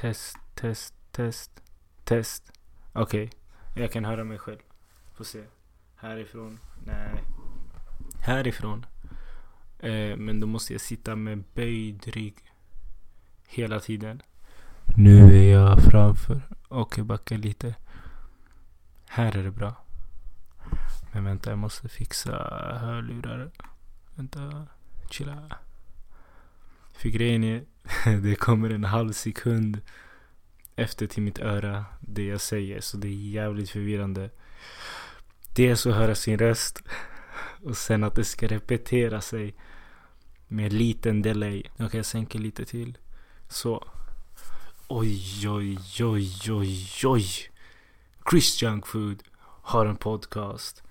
Test, test, test, test. Okej, jag kan höra mig själv. Får se. Härifrån? Nej. Härifrån? Eh, men då måste jag sitta med böjd rygg. Hela tiden. Nu är jag framför och backar lite. Här är det bra. Men vänta, jag måste fixa hörlurar. Vänta, chilla. För grejen är, det kommer en halv sekund efter till mitt öra det jag säger. Så det är jävligt förvirrande. Dels att höra sin röst och sen att det ska repetera sig med liten delay. Okej, Jag sänker lite till. Så. Oj, oj, oj, oj, oj. Chris Junkfood har en podcast.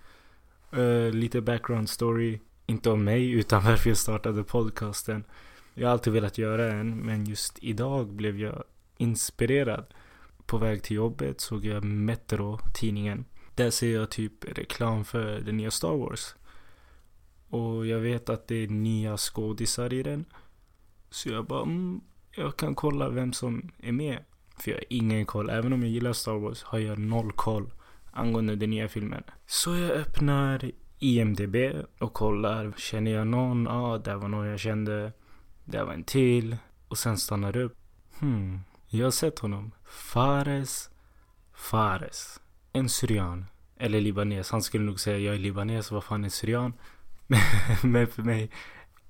Uh, lite background story. Inte om mig, utan varför jag startade podcasten. Jag har alltid velat göra en, men just idag blev jag inspirerad. På väg till jobbet såg jag Metro, tidningen. Där ser jag typ reklam för den nya Star Wars. Och jag vet att det är nya skådisar i den. Så jag bara, mm, jag kan kolla vem som är med. För jag har ingen koll. Även om jag gillar Star Wars har jag noll koll angående den nya filmen. Så jag öppnar IMDB och kollar. Känner jag någon? Ja, ah, där var någon jag kände. Där var en till. Och sen stannar upp. Hmm, jag har sett honom. Fares Fares. En syrian. Eller libanes. Han skulle nog säga jag är libanes. Vad fan är syrian? Men för mig.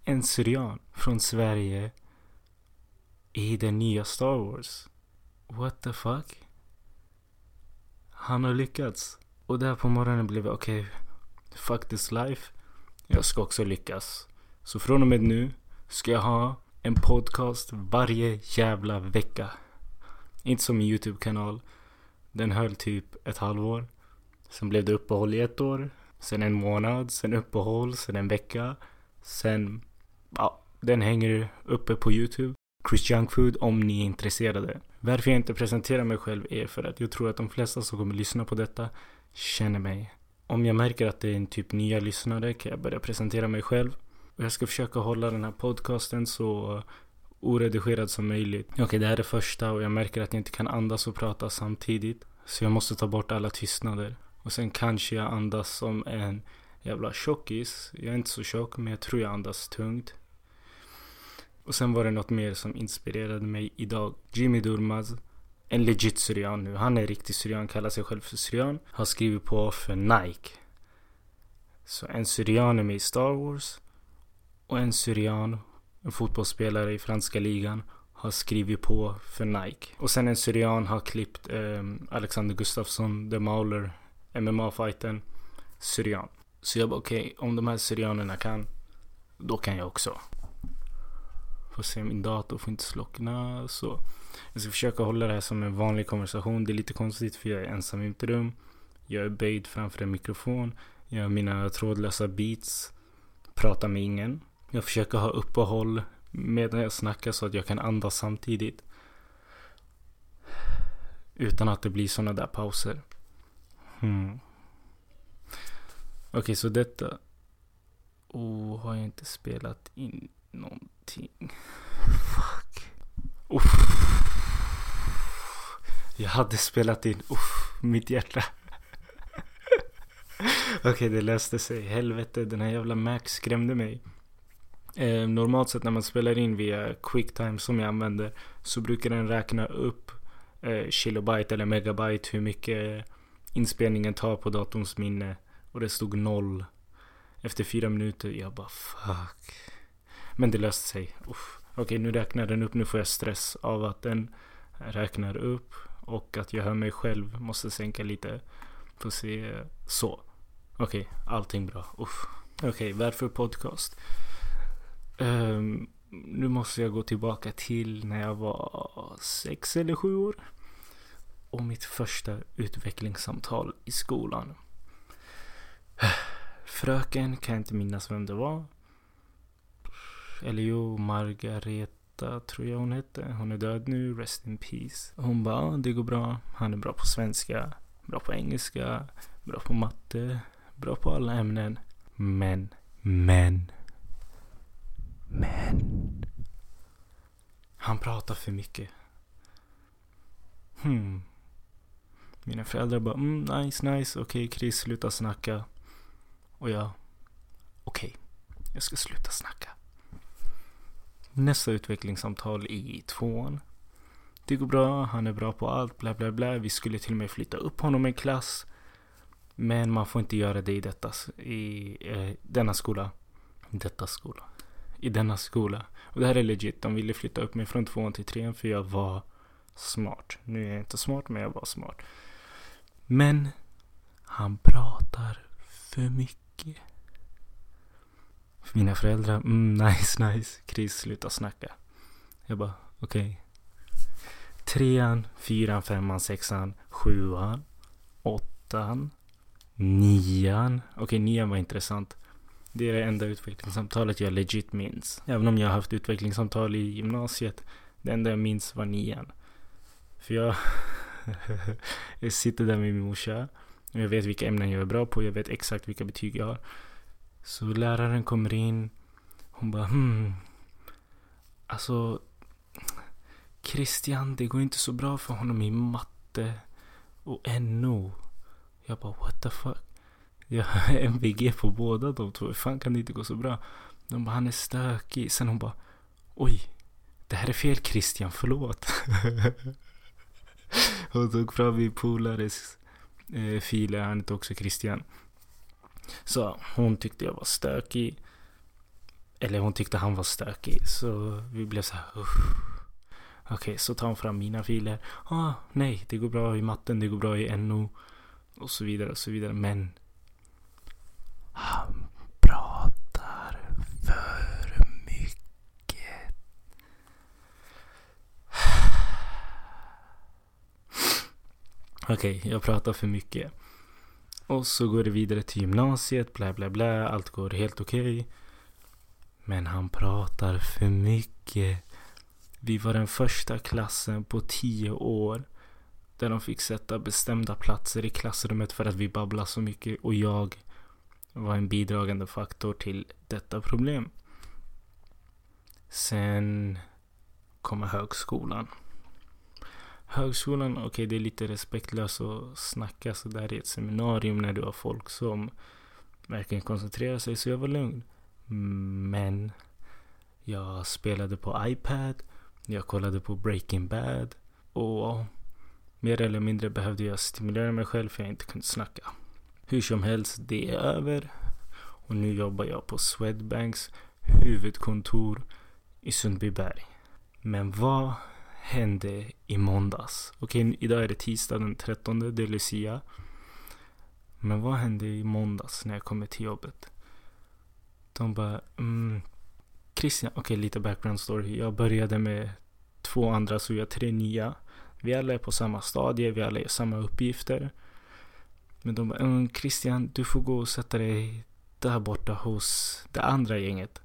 En syrian från Sverige. I den nya Star Wars. What the fuck? Han har lyckats. Och där på morgonen blev jag okej. Okay, fuck this life. Jag ska också lyckas. Så från och med nu ska jag ha en podcast varje jävla vecka. Inte som min YouTube-kanal. Den höll typ ett halvår. Sen blev det uppehåll i ett år. Sen en månad. Sen uppehåll. Sen en vecka. Sen... Ja, den hänger uppe på YouTube. Chris Junkfood om ni är intresserade. Varför jag inte presenterar mig själv är för att jag tror att de flesta som kommer lyssna på detta känner mig. Om jag märker att det är en typ nya lyssnare kan jag börja presentera mig själv. Och jag ska försöka hålla den här podcasten så oredigerad som möjligt. Okej, okay, det här är det första och jag märker att jag inte kan andas och prata samtidigt. Så jag måste ta bort alla tystnader. Och sen kanske jag andas som en jävla tjockis. Jag är inte så tjock men jag tror jag andas tungt. Och sen var det något mer som inspirerade mig idag. Jimmy Durmaz, en legit syrian nu. Han är riktig syrian, kallar sig själv för syrian. Har skrivit på för Nike. Så en syrian är med i Star Wars. Och en syrian, en fotbollsspelare i franska ligan, har skrivit på för Nike. Och sen en syrian har klippt eh, Alexander Gustafsson, The Mauler, MMA-fighten. Syrian. Så jag bara okej, okay, om de här syrianerna kan, då kan jag också. Får se, min dator får inte slockna. Så jag ska försöka hålla det här som en vanlig konversation. Det är lite konstigt för jag är ensam i mitt rum. Jag är böjd framför en mikrofon. Jag har mina trådlösa beats. Pratar med ingen. Jag försöker ha uppehåll medan jag snackar så att jag kan andas samtidigt. Utan att det blir sådana där pauser. Hmm. Okej, okay, så detta. Oh, har jag inte spelat in någonting? Fuck. Uff. Jag hade spelat in. Uff, mitt hjärta. Okej, okay, det löste sig. Helvete, den här jävla Mac skrämde mig. Eh, normalt sett när man spelar in via Quicktime som jag använder så brukar den räkna upp eh, kilobyte eller megabyte hur mycket inspelningen tar på datorns minne. Och det stod noll. Efter fyra minuter, jag bara fuck. Men det löste sig. Okej, okay, nu räknar den upp. Nu får jag stress av att den räknar upp. Och att jag hör mig själv. Måste sänka lite. Får se. Så. Okej, okay, allting bra. Okej, okay, varför podcast? Um, nu måste jag gå tillbaka till när jag var sex eller sju år. Och mitt första utvecklingssamtal i skolan. Fröken kan jag inte minnas vem det var. Eller jo, Margareta tror jag hon hette. Hon är död nu, rest in peace. Hon bara, det går bra. Han är bra på svenska, bra på engelska, bra på matte, bra på alla ämnen. Men, men men. Han pratar för mycket. hmm. Mina föräldrar bara mm, nice, nice, okej okay, Chris sluta snacka. Och jag, okej, okay, jag ska sluta snacka. Nästa utvecklingssamtal i tvåan. Det går bra, han är bra på allt, bla bla bla. Vi skulle till och med flytta upp honom en klass. Men man får inte göra det i, detta, i eh, denna skola. Detta skola. I denna skola. Och det här är legit. De ville flytta upp mig från tvåan till trean för jag var smart. Nu är jag inte smart men jag var smart. Men han pratar för mycket. Mina föräldrar, mm, nice, nice. Chris, sluta snacka. Jag bara, okej. Okay. Trean, fyran, femman, sexan, sjuan, åttan, nian. Okej, okay, nian var intressant. Det är det enda utvecklingssamtalet jag legit minns. Även om jag har haft utvecklingssamtal i gymnasiet. Det enda jag minns var nian. För jag, jag sitter där med min morsa. Och jag vet vilka ämnen jag är bra på. Jag vet exakt vilka betyg jag har. Så läraren kommer in. Hon bara hmm. Alltså. Christian, det går inte så bra för honom i matte och NO. Jag bara what the fuck. Jag har MVG på båda de två. Hur fan kan det inte gå så bra? De bara han är stökig. Sen hon bara oj. Det här är fel Christian, förlåt. Hon tog fram min polares eh, filer, han heter också Christian. Så hon tyckte jag var stökig. Eller hon tyckte han var stökig. Så vi blev så här. Okej, okay, så tar hon fram mina filer. Ah, nej, det går bra i matten, det går bra i NO. Och så vidare och så vidare. Men han pratar för mycket. Okej, okay, jag pratar för mycket. Och så går det vidare till gymnasiet, bla bla bla. Allt går helt okej. Okay. Men han pratar för mycket. Vi var den första klassen på tio år där de fick sätta bestämda platser i klassrummet för att vi babblade så mycket och jag var en bidragande faktor till detta problem. Sen kommer högskolan. Högskolan, okej okay, det är lite respektlöst att snacka sådär i ett seminarium när du har folk som verkligen koncentrerar sig, så jag var lugn. Men jag spelade på iPad, jag kollade på Breaking Bad och mer eller mindre behövde jag stimulera mig själv för jag inte kunde snacka. Hur som helst, det är över. Och nu jobbar jag på Swedbanks huvudkontor i Sundbyberg. Men vad hände i måndags? Okej, idag är det tisdag den 13, det är Lucia. Men vad hände i måndags när jag kommer till jobbet? De bara, mm, Christian, okej okay, lite background story. Jag började med två andra så vi har tre nya. Vi alla är på samma stadie, vi alla gör samma uppgifter. Men de bara, mm, Christian, du får gå och sätta dig där borta hos det andra gänget.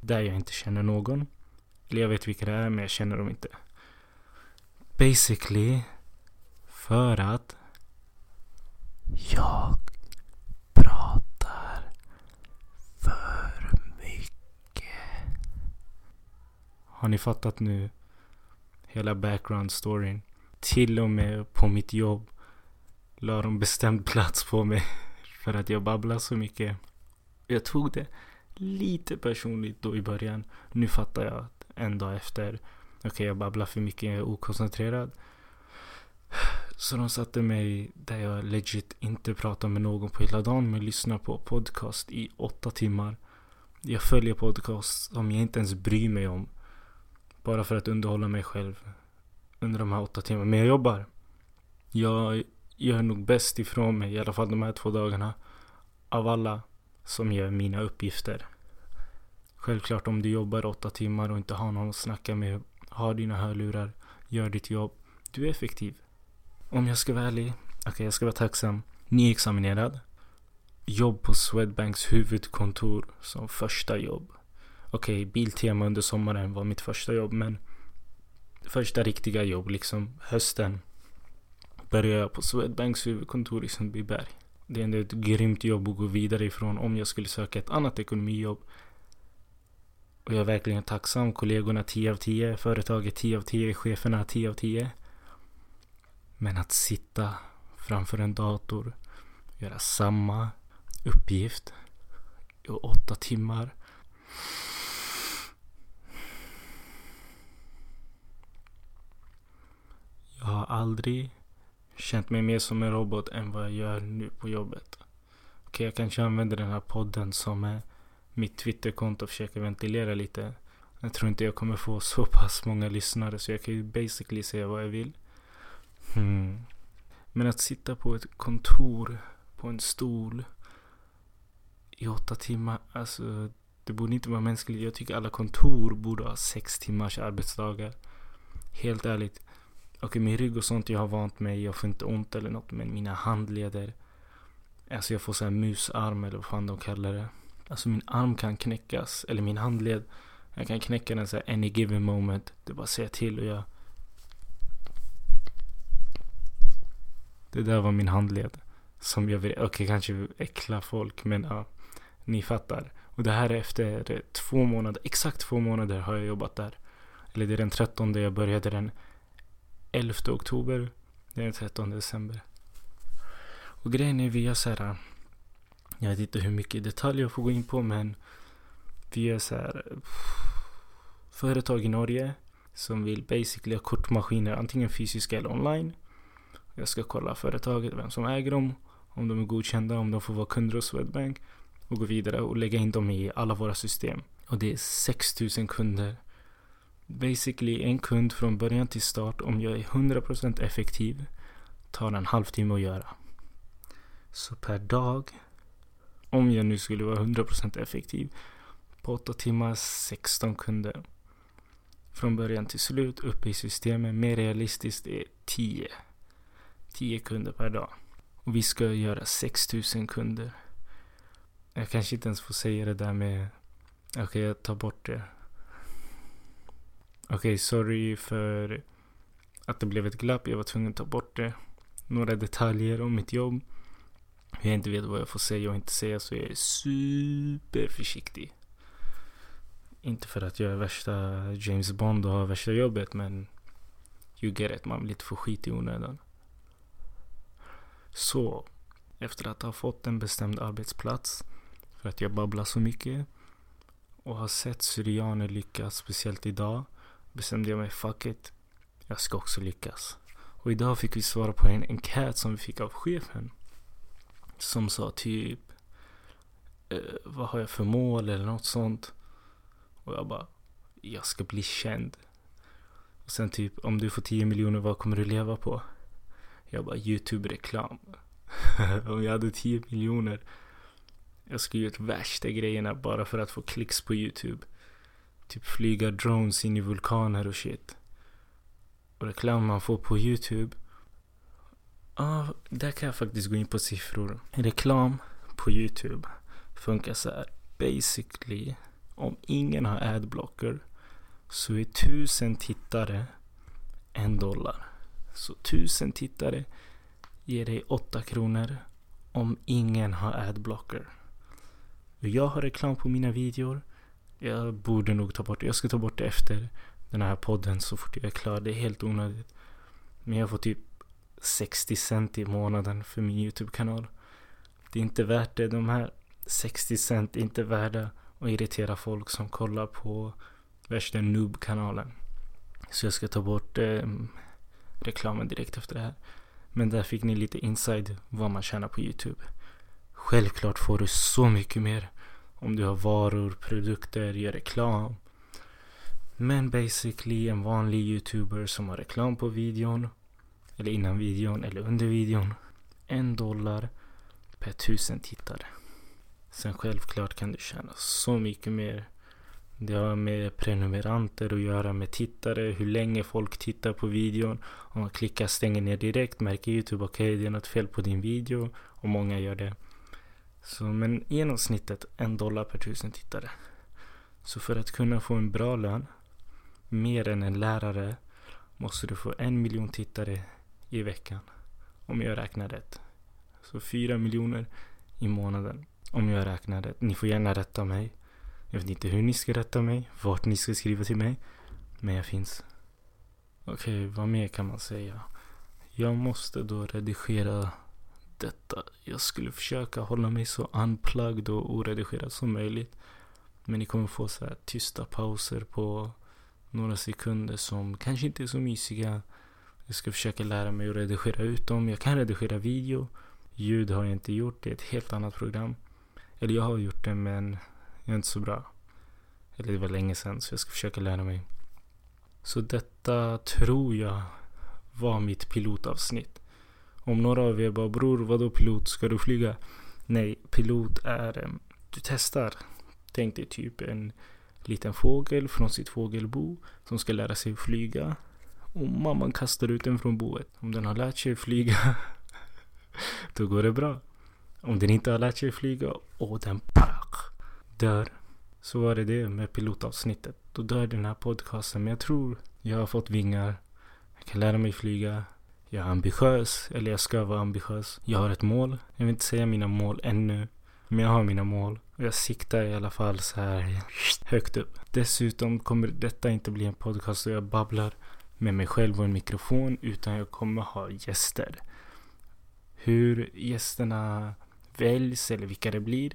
Där jag inte känner någon. Eller jag vet vilka det är, men jag känner dem inte. Basically, för att jag pratar för mycket. Har ni fattat nu? Hela background storyn. Till och med på mitt jobb la de bestämd plats på mig för att jag babblar så mycket. Jag tog det lite personligt då i början. Nu fattar jag att en dag efter, okej okay, jag babblar för mycket, jag är okoncentrerad. Så de satte mig där jag legit inte pratar med någon på hela dagen men lyssnar på podcast i åtta timmar. Jag följer podcast som jag inte ens bryr mig om. Bara för att underhålla mig själv under de här åtta timmarna. Men jag jobbar. Jag gör nog bäst ifrån mig, i alla fall de här två dagarna. Av alla som gör mina uppgifter. Självklart om du jobbar åtta timmar och inte har någon att snacka med. Har dina hörlurar. Gör ditt jobb. Du är effektiv. Om jag ska vara ärlig. Okej, okay, jag ska vara tacksam. Nyexaminerad. Jobb på Swedbanks huvudkontor som första jobb. Okej, okay, Biltema under sommaren var mitt första jobb men första riktiga jobb liksom hösten började jag på Swedbanks huvudkontor i Sundbyberg. Det är ändå ett grymt jobb att gå vidare ifrån om jag skulle söka ett annat ekonomijobb. Och jag är verkligen tacksam. Kollegorna 10 av 10, företaget 10 av 10, cheferna 10 av 10. Men att sitta framför en dator, göra samma uppgift i åtta timmar. Jag har aldrig känt mig mer som en robot än vad jag gör nu på jobbet. Okej, okay, jag kanske använder den här podden som är mitt Twitterkonto och försöker ventilera lite. Jag tror inte jag kommer få så pass många lyssnare så jag kan ju basically säga vad jag vill. Hmm. Men att sitta på ett kontor, på en stol i åtta timmar, alltså det borde inte vara mänskligt. Jag tycker alla kontor borde ha sex timmars arbetsdagar. Helt ärligt. Okej, okay, min rygg och sånt, jag har vant mig. Jag får inte ont eller något. Men mina handleder. Alltså jag får så här musarm eller vad fan de kallar det. Alltså min arm kan knäckas. Eller min handled. Jag kan knäcka den så här any given moment. Det är bara att säga till och jag. Det där var min handled. Som jag vill, okej okay, kanske äckla folk men ja. Ni fattar. Och det här är efter eh, två månader. Exakt två månader har jag jobbat där. Eller det är den 13 jag började den 11 oktober. Det är den 13 december. Och grejen är vi gör så här. Jag vet inte hur mycket detaljer jag får gå in på men. Vi är så här. Företag i Norge. Som vill basically ha kortmaskiner antingen fysiska eller online. Jag ska kolla företaget, vem som äger dem. Om de är godkända, om de får vara kunder hos Swedbank. Och gå vidare och lägga in dem i alla våra system. Och det är 6000 kunder basically en kund från början till start om jag är 100% effektiv tar en halvtimme att göra. Så per dag, om jag nu skulle vara 100% effektiv, på 8 timmar 16 kunder. Från början till slut uppe i systemet. Mer realistiskt är 10. 10 kunder per dag. Och vi ska göra 6000 kunder. Jag kanske inte ens får säga det där med... Okej, okay, jag tar bort det. Okej, okay, sorry för att det blev ett glapp. Jag var tvungen att ta bort det. Några detaljer om mitt jobb. Jag inte vet vad jag får säga och inte säga så jag är superförsiktig. Inte för att jag är värsta James Bond och har värsta jobbet men you get it, man vill inte få skit i onödan. Så, efter att ha fått en bestämd arbetsplats för att jag babblar så mycket och har sett syrianer lyckas, speciellt idag bestämde jag mig, fuck it. Jag ska också lyckas. Och idag fick vi svara på en enkät som vi fick av chefen. Som sa typ, eh, vad har jag för mål eller något sånt. Och jag bara, jag ska bli känd. Och sen typ, om du får 10 miljoner, vad kommer du leva på? Jag bara, YouTube-reklam. om jag hade 10 miljoner, jag skulle gjort värsta grejerna bara för att få klicks på YouTube. Typ flyga drones in i vulkaner och shit. Och reklam man får på YouTube. Ja, ah, där kan jag faktiskt gå in på siffror. Reklam på YouTube funkar så här. Basically, om ingen har adblocker så är tusen tittare en dollar. Så tusen tittare ger dig åtta kronor om ingen har adblocker. Jag har reklam på mina videor jag borde nog ta bort det. Jag ska ta bort det efter den här podden så fort jag är klar. Det är helt onödigt. Men jag får typ 60 cent i månaden för min YouTube-kanal. Det är inte värt det. De här 60 cent är inte värda att irritera folk som kollar på värsta noob-kanalen. Så jag ska ta bort eh, reklamen direkt efter det här. Men där fick ni lite inside vad man tjänar på YouTube. Självklart får du så mycket mer om du har varor, produkter, gör reklam. Men basically en vanlig youtuber som har reklam på videon. Eller innan videon eller under videon. En dollar per tusen tittare. Sen självklart kan du tjäna så mycket mer. Det har med prenumeranter att göra, med tittare, hur länge folk tittar på videon. Om man klickar stänger ner direkt märker Youtube okej okay, det är något fel på din video. Och många gör det. Så, men genomsnittet en dollar per tusen tittare. Så för att kunna få en bra lön, mer än en lärare, måste du få en miljon tittare i veckan. Om jag räknar rätt. Så fyra miljoner i månaden. Om jag räknar rätt. Ni får gärna rätta mig. Jag vet inte hur ni ska rätta mig, vart ni ska skriva till mig. Men jag finns. Okej, okay, vad mer kan man säga? Jag måste då redigera detta. Jag skulle försöka hålla mig så unplugged och oredigerad som möjligt. Men ni kommer få så här tysta pauser på några sekunder som kanske inte är så mysiga. Jag ska försöka lära mig att redigera ut dem. Jag kan redigera video. Ljud har jag inte gjort. Det är ett helt annat program. Eller jag har gjort det men jag är inte så bra. Eller det var länge sedan så jag ska försöka lära mig. Så detta tror jag var mitt pilotavsnitt. Om några av er bara bror vadå pilot, ska du flyga? Nej, pilot är, eh, du testar. Tänk dig typ en liten fågel från sitt fågelbo som ska lära sig flyga. Och mamman kastar ut den från boet. Om den har lärt sig flyga, då går det bra. Om den inte har lärt sig flyga och den dör. Så var det det med pilotavsnittet. Då dör den här podcasten. Men jag tror jag har fått vingar. Jag kan lära mig flyga. Jag är ambitiös, eller jag ska vara ambitiös. Jag har ett mål. Jag vill inte säga mina mål ännu. Men jag har mina mål. Och jag siktar i alla fall så här högt upp. Dessutom kommer detta inte bli en podcast där jag babblar med mig själv och en mikrofon. Utan jag kommer ha gäster. Hur gästerna väljs eller vilka det blir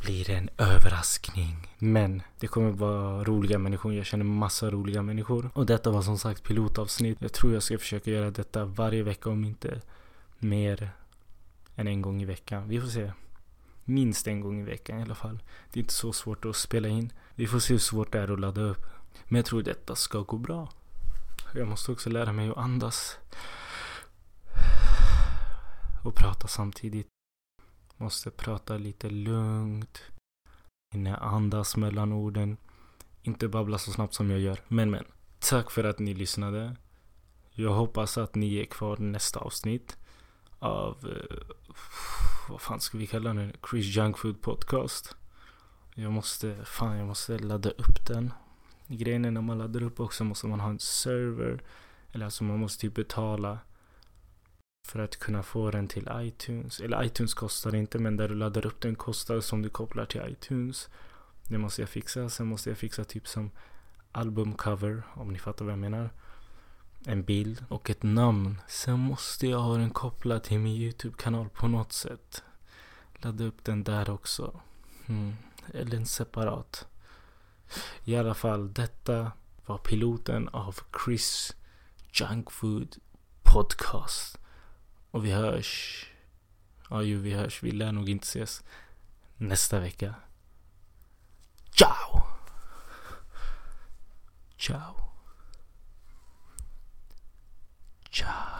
blir en överraskning. Men det kommer vara roliga människor. Jag känner massa roliga människor. Och detta var som sagt pilotavsnitt. Jag tror jag ska försöka göra detta varje vecka om inte mer än en gång i veckan. Vi får se. Minst en gång i veckan i alla fall. Det är inte så svårt att spela in. Vi får se hur svårt det är att ladda upp. Men jag tror detta ska gå bra. Jag måste också lära mig att andas. Och prata samtidigt. Måste prata lite lugnt. Hinna andas mellan orden. Inte babbla så snabbt som jag gör. Men men. Tack för att ni lyssnade. Jag hoppas att ni är kvar nästa avsnitt. Av... Uh, vad fan ska vi kalla den? Chris Junkfood Podcast. Jag måste... Fan, jag måste ladda upp den. Grejen är när man laddar upp också måste man ha en server. Eller alltså man måste typ betala för att kunna få den till iTunes. Eller iTunes kostar inte men där du laddar upp den kostar som du kopplar till iTunes. Det måste jag fixa. Sen måste jag fixa typ som albumcover om ni fattar vad jag menar. En bild och ett namn. Sen måste jag ha den kopplad till min YouTube-kanal på något sätt. Ladda upp den där också. Mm. Eller en separat. I alla fall, detta var piloten av Chris Junk Food Podcast. Och vi hörs. Ja, ju vi hörs. Vi lär nog inte ses nästa vecka. Ciao! Ciao. Ciao.